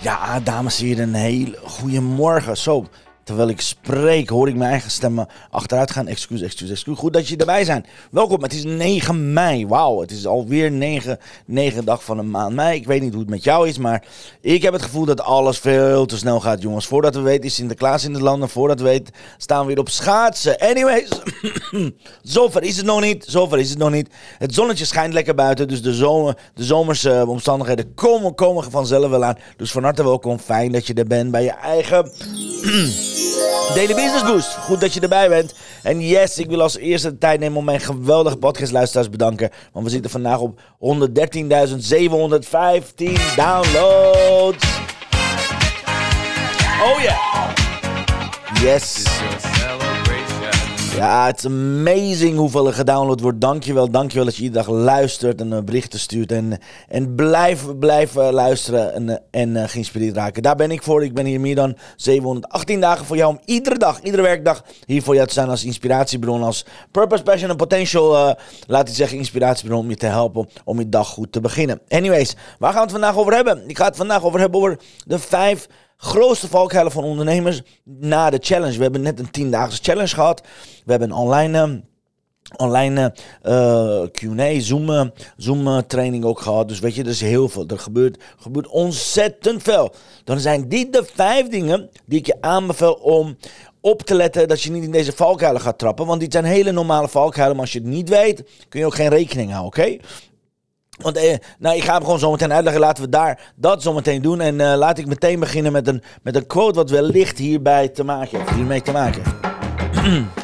Ja, dames en heren, een hele goede morgen. Zo, terwijl ik spreek, hoor ik mijn eigen stemmen achteruit gaan. Excuus, excuus, excuus. Goed dat je erbij zijn. Welkom, het is 9 mei. Wauw, het is alweer 9, 9 dag van een maand mei. Ik weet niet hoe het met jou is, maar ik heb het gevoel dat alles veel te snel gaat, jongens. Voordat we weten is Sinterklaas in het land en voordat we weten staan we weer op schaatsen. Anyways, zover is het nog niet. Zover is het nog niet. Het zonnetje schijnt lekker buiten, dus de, zomer, de zomerse omstandigheden komen, komen vanzelf wel aan. Dus van harte welkom. Fijn dat je er bent bij je eigen... Daily Business Boost. Goed dat je erbij bent. En yes, ik wil als eerste de tijd nemen om mijn geweldige podcastluisteraars bedanken. Want we zitten vandaag op 113.715 downloads. Oh yeah. Yes. Ja, het is amazing hoeveel er gedownload wordt. Dankjewel, dankjewel dat je iedere dag luistert en uh, berichten stuurt. En, en blijf, blijf uh, luisteren en, uh, en geïnspireerd raken. Daar ben ik voor. Ik ben hier meer dan 718 dagen voor jou om iedere dag, iedere werkdag hier voor jou te zijn als inspiratiebron. Als purpose, passion en potential, laat ik zeggen, inspiratiebron om je te helpen om je dag goed te beginnen. Anyways, waar gaan we het vandaag over hebben? Ik ga het vandaag over hebben over de vijf grootste valkuilen van ondernemers na de challenge. We hebben net een tiendaagse challenge gehad. We hebben een online... Online uh, Q&A, Zoom, Zoom training ook gehad. Dus weet je, er is heel veel. Er gebeurt, gebeurt ontzettend veel. Dan zijn dit de vijf dingen die ik je aanbeveel om op te letten dat je niet in deze valkuilen gaat trappen. Want dit zijn hele normale valkuilen. Maar als je het niet weet, kun je ook geen rekening houden, oké? Want eh, nou, ik ga hem gewoon zo meteen uitleggen. Laten we daar dat zo meteen doen. En uh, laat ik meteen beginnen met een, met een quote wat wellicht hierbij te maken heeft. Hiermee te maken heeft.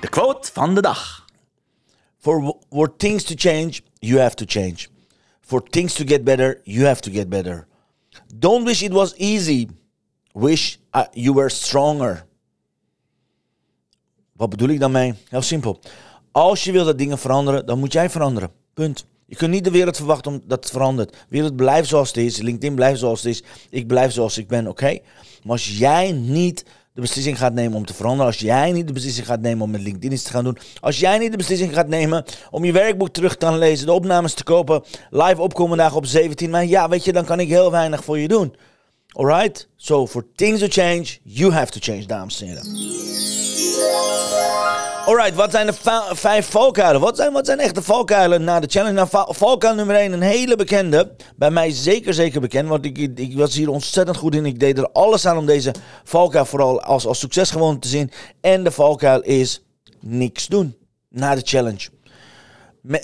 De quote van de dag. For, for things to change, you have to change. For things to get better, you have to get better. Don't wish it was easy. Wish uh, you were stronger. Wat bedoel ik daarmee? Heel simpel. Als je wil dat dingen veranderen, dan moet jij veranderen. Punt. Je kunt niet de wereld verwachten dat het verandert. De wereld blijft zoals het is. LinkedIn blijft zoals het is. Ik blijf zoals ik ben, oké? Maar als jij niet de beslissing gaat nemen om te veranderen, als jij niet de beslissing gaat nemen om met LinkedIn iets te gaan doen, als jij niet de beslissing gaat nemen om je werkboek terug te gaan lezen, de opnames te kopen, live opkomen dagen op 17 mei, ja, weet je, dan kan ik heel weinig voor je doen. Alright? So for things to change, you have to change, dames en heren. Alright, wat zijn de vijf valkuilen? Wat zijn, wat zijn echt de valkuilen na de challenge? Nou, valkuil nummer 1, een hele bekende. Bij mij zeker, zeker bekend. Want ik, ik, was hier ontzettend goed in. Ik deed er alles aan om deze valkuil vooral als, als succes gewoon te zien. En de valkuil is niks doen na de challenge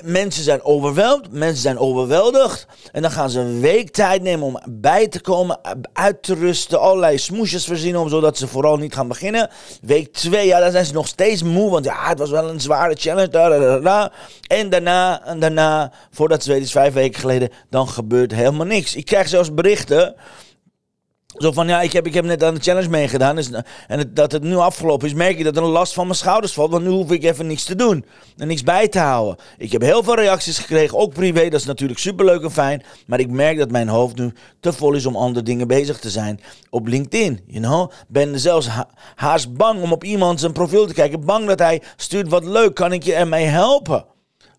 mensen zijn overweldigd, mensen zijn overweldigd. En dan gaan ze een week tijd nemen om bij te komen, uit te rusten, allerlei smoesjes verzinnen, om, zodat ze vooral niet gaan beginnen. Week twee, ja, dan zijn ze nog steeds moe, want ja, het was wel een zware challenge. En daarna, en daarna, voordat ze weten, is vijf weken geleden, dan gebeurt helemaal niks. Ik krijg zelfs berichten zo van, ja, ik heb, ik heb net aan de challenge meegedaan. Dus, en dat het nu afgelopen is, merk ik dat er een last van mijn schouders valt. Want nu hoef ik even niks te doen. En niks bij te houden. Ik heb heel veel reacties gekregen, ook privé. Dat is natuurlijk superleuk en fijn. Maar ik merk dat mijn hoofd nu te vol is om andere dingen bezig te zijn. Op LinkedIn, you know. Ben zelfs ha haast bang om op iemand zijn profiel te kijken. Bang dat hij stuurt wat leuk, kan ik je ermee helpen?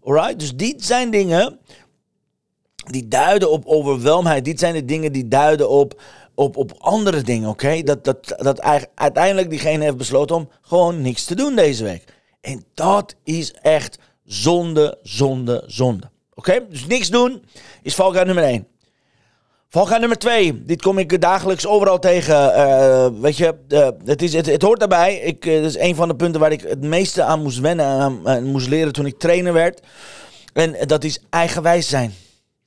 Alright? Dus dit zijn dingen die duiden op overweldigheid. Dit zijn de dingen die duiden op op, op andere dingen, oké? Dat, dat, dat uiteindelijk diegene heeft besloten om gewoon niks te doen deze week. En dat is echt zonde, zonde, zonde. Oké? Dus niks doen is valkuil nummer 1. Valkuil nummer 2. Dit kom ik dagelijks overal tegen. Uh, weet je, uh, het, is, het, het, hoort daarbij. Ik, uh, dat is een van de punten waar ik het meeste aan moest wennen en moest leren toen ik trainer werd. En dat is eigenwijs zijn.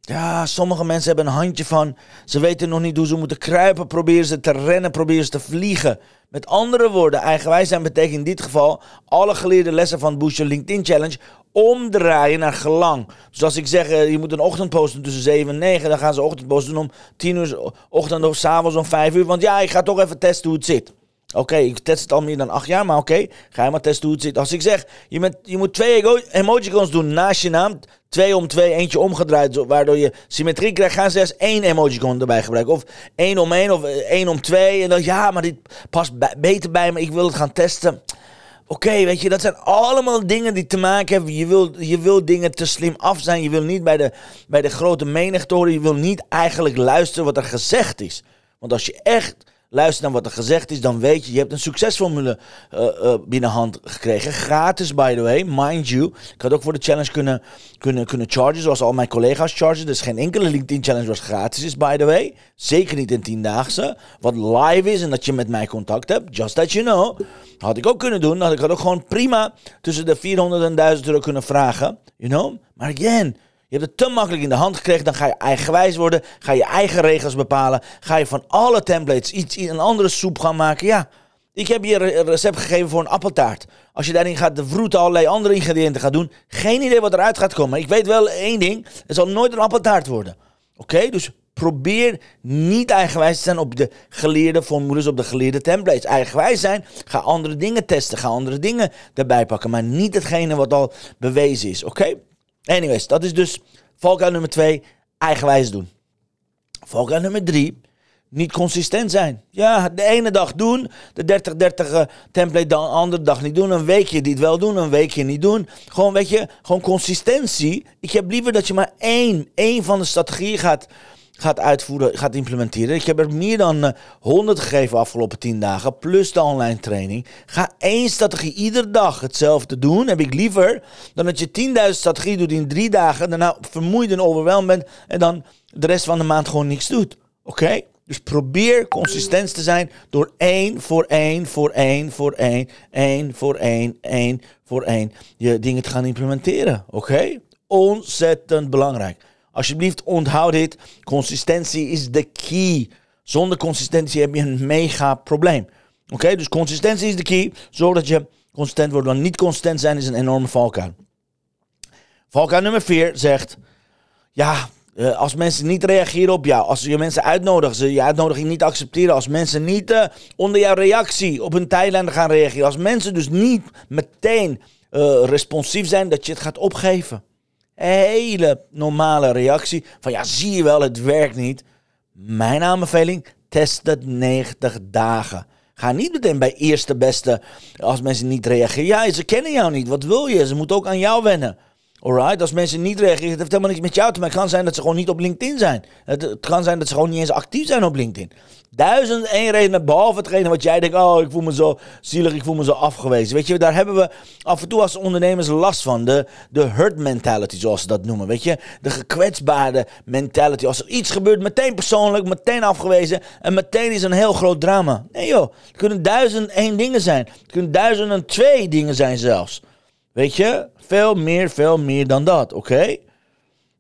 Ja, sommige mensen hebben een handje van. Ze weten nog niet hoe ze moeten kruipen. Proberen ze te rennen, proberen ze te vliegen. Met andere woorden, eigenwijs zijn betekent in dit geval alle geleerde lessen van Your LinkedIn Challenge omdraaien naar gelang. Dus als ik zeg, eh, je moet een ochtend posten tussen 7 en 9, dan gaan ze ochtend posten om 10 uur ochtend of s'avonds om 5 uur. Want ja, ik ga toch even testen hoe het zit. Oké, ik test het al meer dan acht jaar, maar oké, ga je maar testen hoe het zit. Als ik zeg, je, je moet twee emojicons doen naast je naam, twee om twee, eentje omgedraaid, waardoor je symmetrie krijgt, gaan ze eens één emojicon erbij gebruiken. Of één om één, of één om twee. En dan, ja, maar dit past beter bij me, ik wil het gaan testen. Oké, weet je, dat zijn allemaal dingen die te maken hebben. Je wil, je wil dingen te slim af zijn. Je wil niet bij de, bij de grote menigte horen. Je wil niet eigenlijk luisteren wat er gezegd is. Want als je echt luister naar wat er gezegd is, dan weet je, je hebt een succesformule uh, uh, binnen hand gekregen. Gratis, by the way, mind you. Ik had ook voor de challenge kunnen, kunnen, kunnen chargen, zoals al mijn collega's chargen. Dus geen enkele LinkedIn challenge was gratis is, by the way. Zeker niet in tiendaagse. Wat live is en dat je met mij contact hebt, just that you know. Had ik ook kunnen doen. ik had ook gewoon prima tussen de 400 en 1000 euro kunnen vragen. You know? Maar again, je hebt het te makkelijk in de hand gekregen. Dan ga je eigenwijs worden. Ga je eigen regels bepalen. Ga je van alle templates iets, een andere soep gaan maken. Ja, ik heb je een recept gegeven voor een appeltaart. Als je daarin gaat de vroeten, allerlei andere ingrediënten gaat doen. Geen idee wat eruit gaat komen. Ik weet wel één ding. Het zal nooit een appeltaart worden. Oké, dus probeer niet eigenwijs te zijn op de geleerde formules, op de geleerde templates. Eigenwijs zijn, ga andere dingen testen, ga andere dingen erbij pakken. Maar niet hetgene wat al bewezen is. Oké? Anyways, dat is dus valkuil nummer 2, eigenwijs doen. Valkuil nummer 3, niet consistent zijn. Ja, de ene dag doen, de 30-30 uh, template, de andere dag niet doen. Een weekje dit wel doen, een weekje niet doen. Gewoon, weet je, gewoon consistentie. Ik heb liever dat je maar één, één van de strategieën gaat gaat uitvoeren, gaat implementeren. Ik heb er meer dan uh, 100 gegeven afgelopen 10 dagen, plus de online training. Ga één strategie iedere dag hetzelfde doen. Heb ik liever dan dat je 10.000 strategie doet in drie dagen, daarna vermoeid en overweldigd bent en dan de rest van de maand gewoon niks doet. Oké? Dus probeer consistent te zijn door één voor één voor één voor één, één voor één, één voor één je dingen te gaan implementeren. Oké? Ontzettend belangrijk. Alsjeblieft, onthoud dit. Consistentie is de key. Zonder consistentie heb je een mega probleem. Oké, dus consistentie is de key. Zorg dat je consistent wordt. Want niet consistent zijn is een enorme valkuil. Valkuil nummer 4 zegt: Ja, eh, als mensen niet reageren op jou, als je mensen uitnodigen, ze je uitnodiging niet accepteren, als mensen niet uh, onder jouw reactie op hun tijdlijn gaan reageren, als mensen dus niet meteen uh, responsief zijn, dat je het gaat opgeven hele normale reactie. Van ja, zie je wel, het werkt niet. Mijn aanbeveling, test het 90 dagen. Ga niet meteen bij eerste beste als mensen niet reageren. Ja, ze kennen jou niet. Wat wil je? Ze moeten ook aan jou wennen. Alright, als mensen niet reageren, het heeft helemaal niks met jou te maken. Het kan zijn dat ze gewoon niet op LinkedIn zijn. Het, kan zijn dat ze gewoon niet eens actief zijn op LinkedIn. Duizend één redenen, behalve hetgene wat jij denkt, oh, ik voel me zo zielig, ik voel me zo afgewezen. Weet je, daar hebben we af en toe als ondernemers last van. De, de hurt mentality, zoals ze dat noemen. Weet je, de gekwetsbare mentality. Als er iets gebeurt, meteen persoonlijk, meteen afgewezen. En meteen is een heel groot drama. Nee joh, het kunnen duizend één dingen zijn. Het kunnen duizend en twee dingen zijn zelfs. Weet je, veel meer, veel meer dan dat, oké?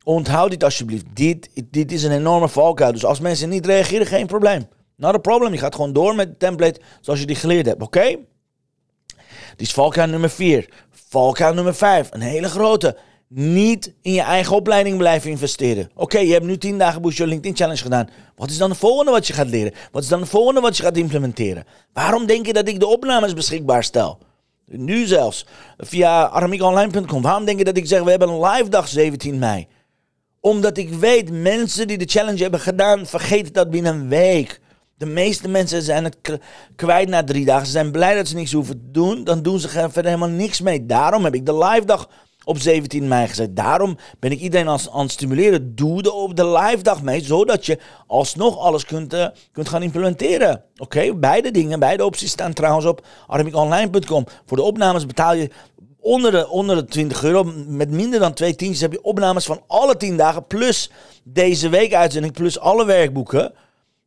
Onthoud dit alsjeblieft. Dit, dit is een enorme valkuil. Dus als mensen niet reageren, geen probleem. Not a problem. Je gaat gewoon door met de template zoals je die geleerd hebt, oké? Dit is valkuil nummer 4. Valkuil nummer 5. Een hele grote. Niet in je eigen opleiding blijven investeren. Oké, je hebt nu 10 dagen Boost Your LinkedIn Challenge gedaan. Wat is dan het volgende wat je gaat leren? Wat is dan het volgende wat je gaat implementeren? Waarom denk je dat ik de opnames beschikbaar stel? Nu zelfs. Via aramiekonline.com. Waarom denk je dat ik zeg, we hebben een live dag 17 mei? Omdat ik weet, mensen die de challenge hebben gedaan, vergeten dat binnen een week. De meeste mensen zijn het kwijt na drie dagen. Ze zijn blij dat ze niks hoeven te doen. Dan doen ze verder helemaal niks mee. Daarom heb ik de live dag op 17 mei gezet. Daarom ben ik iedereen aan, aan het stimuleren. Doe de, op de live dag mee, zodat je alsnog alles kunt, uh, kunt gaan implementeren. Oké, beide dingen, beide opties staan trouwens op armikonline.com. Voor de opnames betaal je onder de, onder de 20 euro. Met minder dan twee tientjes heb je opnames van alle 10 dagen. Plus deze week uitzending, plus alle werkboeken.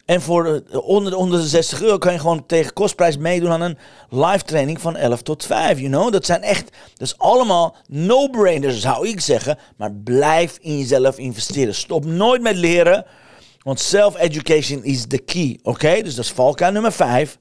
En voor uh, onder, onder de 60 euro kan je gewoon tegen kostprijs meedoen aan een live training van 11 tot 5. You know? Dat zijn echt, dat is allemaal no-brainers zou ik zeggen. Maar blijf in jezelf investeren. Stop nooit met leren. Want self-education is the key. Oké, dus dat is valkuil nummer 5.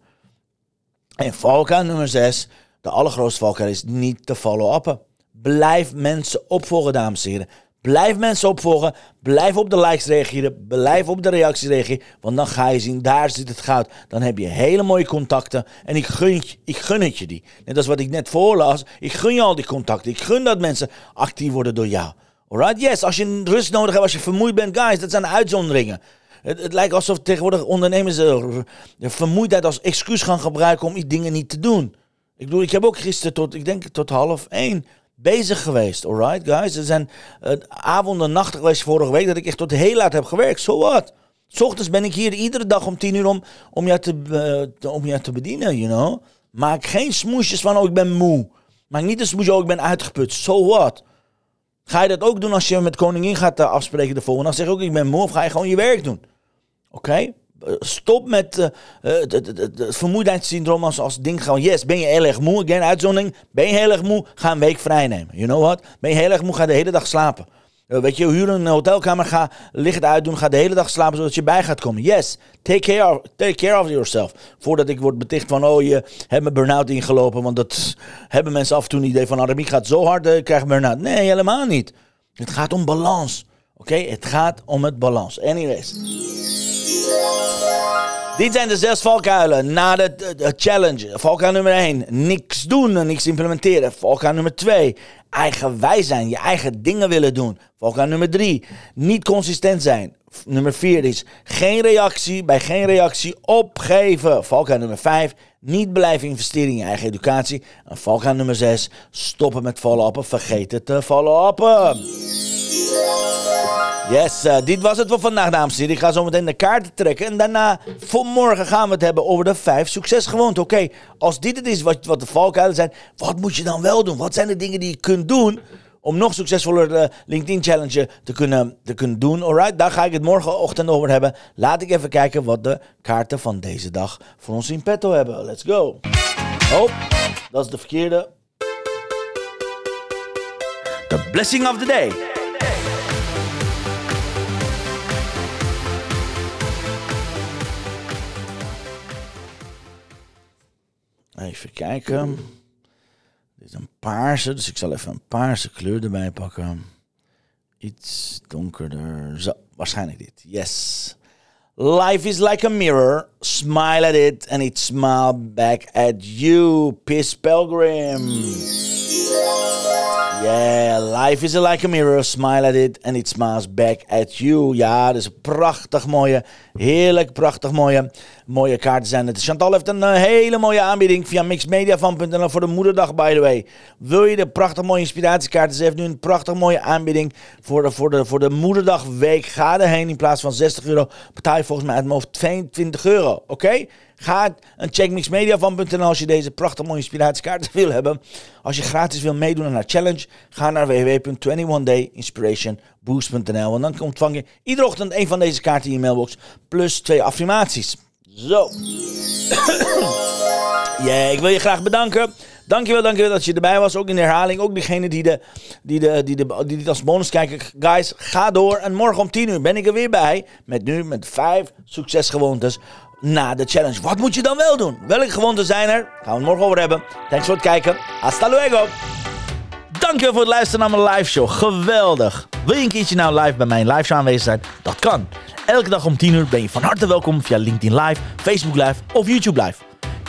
En valkuil nummer 6. De allergrootste valkuil is niet te follow-uppen. Blijf mensen opvolgen, dames en heren. Blijf mensen opvolgen. Blijf op de likes reageren. Blijf op de reacties reageren. Want dan ga je zien, daar zit het goud. Dan heb je hele mooie contacten. En ik gun, ik gun het je die. Net als wat ik net voorlas. Ik gun je al die contacten. Ik gun dat mensen actief worden door jou. Alright? Yes, als je rust nodig hebt, als je vermoeid bent. Guys, dat zijn uitzonderingen. Het, het lijkt alsof tegenwoordig ondernemers de vermoeidheid als excuus gaan gebruiken om dingen niet te doen. Ik bedoel, ik heb ook gisteren tot, ik denk tot half één bezig geweest. Alright, guys. Er zijn uh, avonden, nachten geweest vorige week dat ik echt tot heel laat heb gewerkt. Zo so wat. Ochtends ben ik hier iedere dag om tien uur om, om, jou te, uh, om jou te bedienen, you know. Maak geen smoesjes van, oh, ik ben moe. Maak niet een smoesje, oh, ik ben uitgeput. So what? Ga je dat ook doen als je met koningin gaat uh, afspreken de volgende dag? Zeg ook, ik ben moe. Of ga je gewoon je werk doen? Oké? Stop met uh, het vermoeidheidssyndroom als, als ding. Gewoon, yes, ben je heel erg moe? Geen uitzondering. Ben je heel erg moe? Ga een week vrij nemen. You know what? Ben je heel erg moe? Ga de hele dag slapen. Uh, weet je, huur een hotelkamer, ga licht uitdoen, ga de hele dag slapen zodat je bij gaat komen. Yes, take care, of, take care of yourself. Voordat ik word beticht van, oh je hebt me burn-out ingelopen, want dat hebben mensen af en toe een idee van, Arabie gaat zo hard, uh, krijg burn-out. Nee, helemaal niet. Het gaat om balans. Oké, het gaat om het balans. Anyways. Dit zijn de zes valkuilen na de, challenge. Valkuil nummer 1, niks doen en niks implementeren. Valkuil nummer 2, eigenwijs zijn, je eigen dingen willen doen. Valkuil nummer 3, niet consistent zijn. Nummer 4 is geen reactie, bij geen reactie opgeven. Valkuil nummer 5, niet blijven investeren in je eigen educatie. En valkuil nummer 6, stoppen met follow-uppen, vergeten te follow-uppen. Yes, uh, dit was het voor vandaag, dames en heren. Ik ga zo meteen de kaarten trekken. En daarna, voor morgen, gaan we het hebben over de vijf succesgewoonten. Oké, als dit het is wat, wat de valkuilen zijn, wat moet je dan wel doen? Wat zijn de dingen die je kunt doen om nog succesvoller de LinkedIn Challenge te kunnen, te kunnen doen? Alright, daar ga ik het morgenochtend over hebben. Laat ik even kijken wat de kaarten van deze dag voor ons in petto hebben. Let's go. Oh, dat is de verkeerde. The blessing of the day. Even kijken. Dit is een paarse, dus ik zal even een paarse kleur erbij pakken. Iets donkerder. Zo, waarschijnlijk dit. Yes. Life is like a mirror. Smile at it and it smile back at you. Piss Pilgrim. Yeah, life is like a mirror. Smile at it and it smiles back at you. Ja, dat is een prachtig mooie, heerlijk prachtig mooie, mooie kaarten zijn het. Chantal heeft een uh, hele mooie aanbieding via mixmediafan.nl voor de moederdag, by the way. Wil je de prachtig mooie inspiratiekaarten? Ze heeft nu een prachtig mooie aanbieding voor de, voor de, voor de moederdagweek. Ga erheen in plaats van 60 euro. Betaal je volgens mij uit mijn hoofd 22 euro, oké? Ga een checkmixmediafan.nl als je deze prachtige mooie inspiratiekaarten wil hebben. Als je gratis wil meedoen aan haar challenge, ga naar www.21dayinspirationboost.nl en dan ontvang je iedere ochtend een van deze kaarten in je mailbox plus twee affirmaties. Zo. Ja, ik wil je graag bedanken. Dankjewel, dankjewel dat je erbij was. Ook in de herhaling. Ook diegene die, de, die, de, die, de, die als bonus kijken. Guys, ga door. En morgen om 10 uur ben ik er weer bij. Met nu met vijf succesgewoontes na de challenge. Wat moet je dan wel doen? Welke gewoonten zijn er? Gaan we het morgen over hebben. Thanks voor het kijken. Hasta luego. Dankjewel voor het luisteren naar mijn live show. Geweldig. Wil je een keertje nou live bij mijn live show aanwezig zijn? Dat kan. Elke dag om 10 uur ben je van harte welkom via LinkedIn Live, Facebook Live of YouTube Live.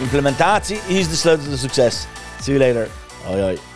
implementatie is de sleutel tot succes. See you later. Hoi, hoi.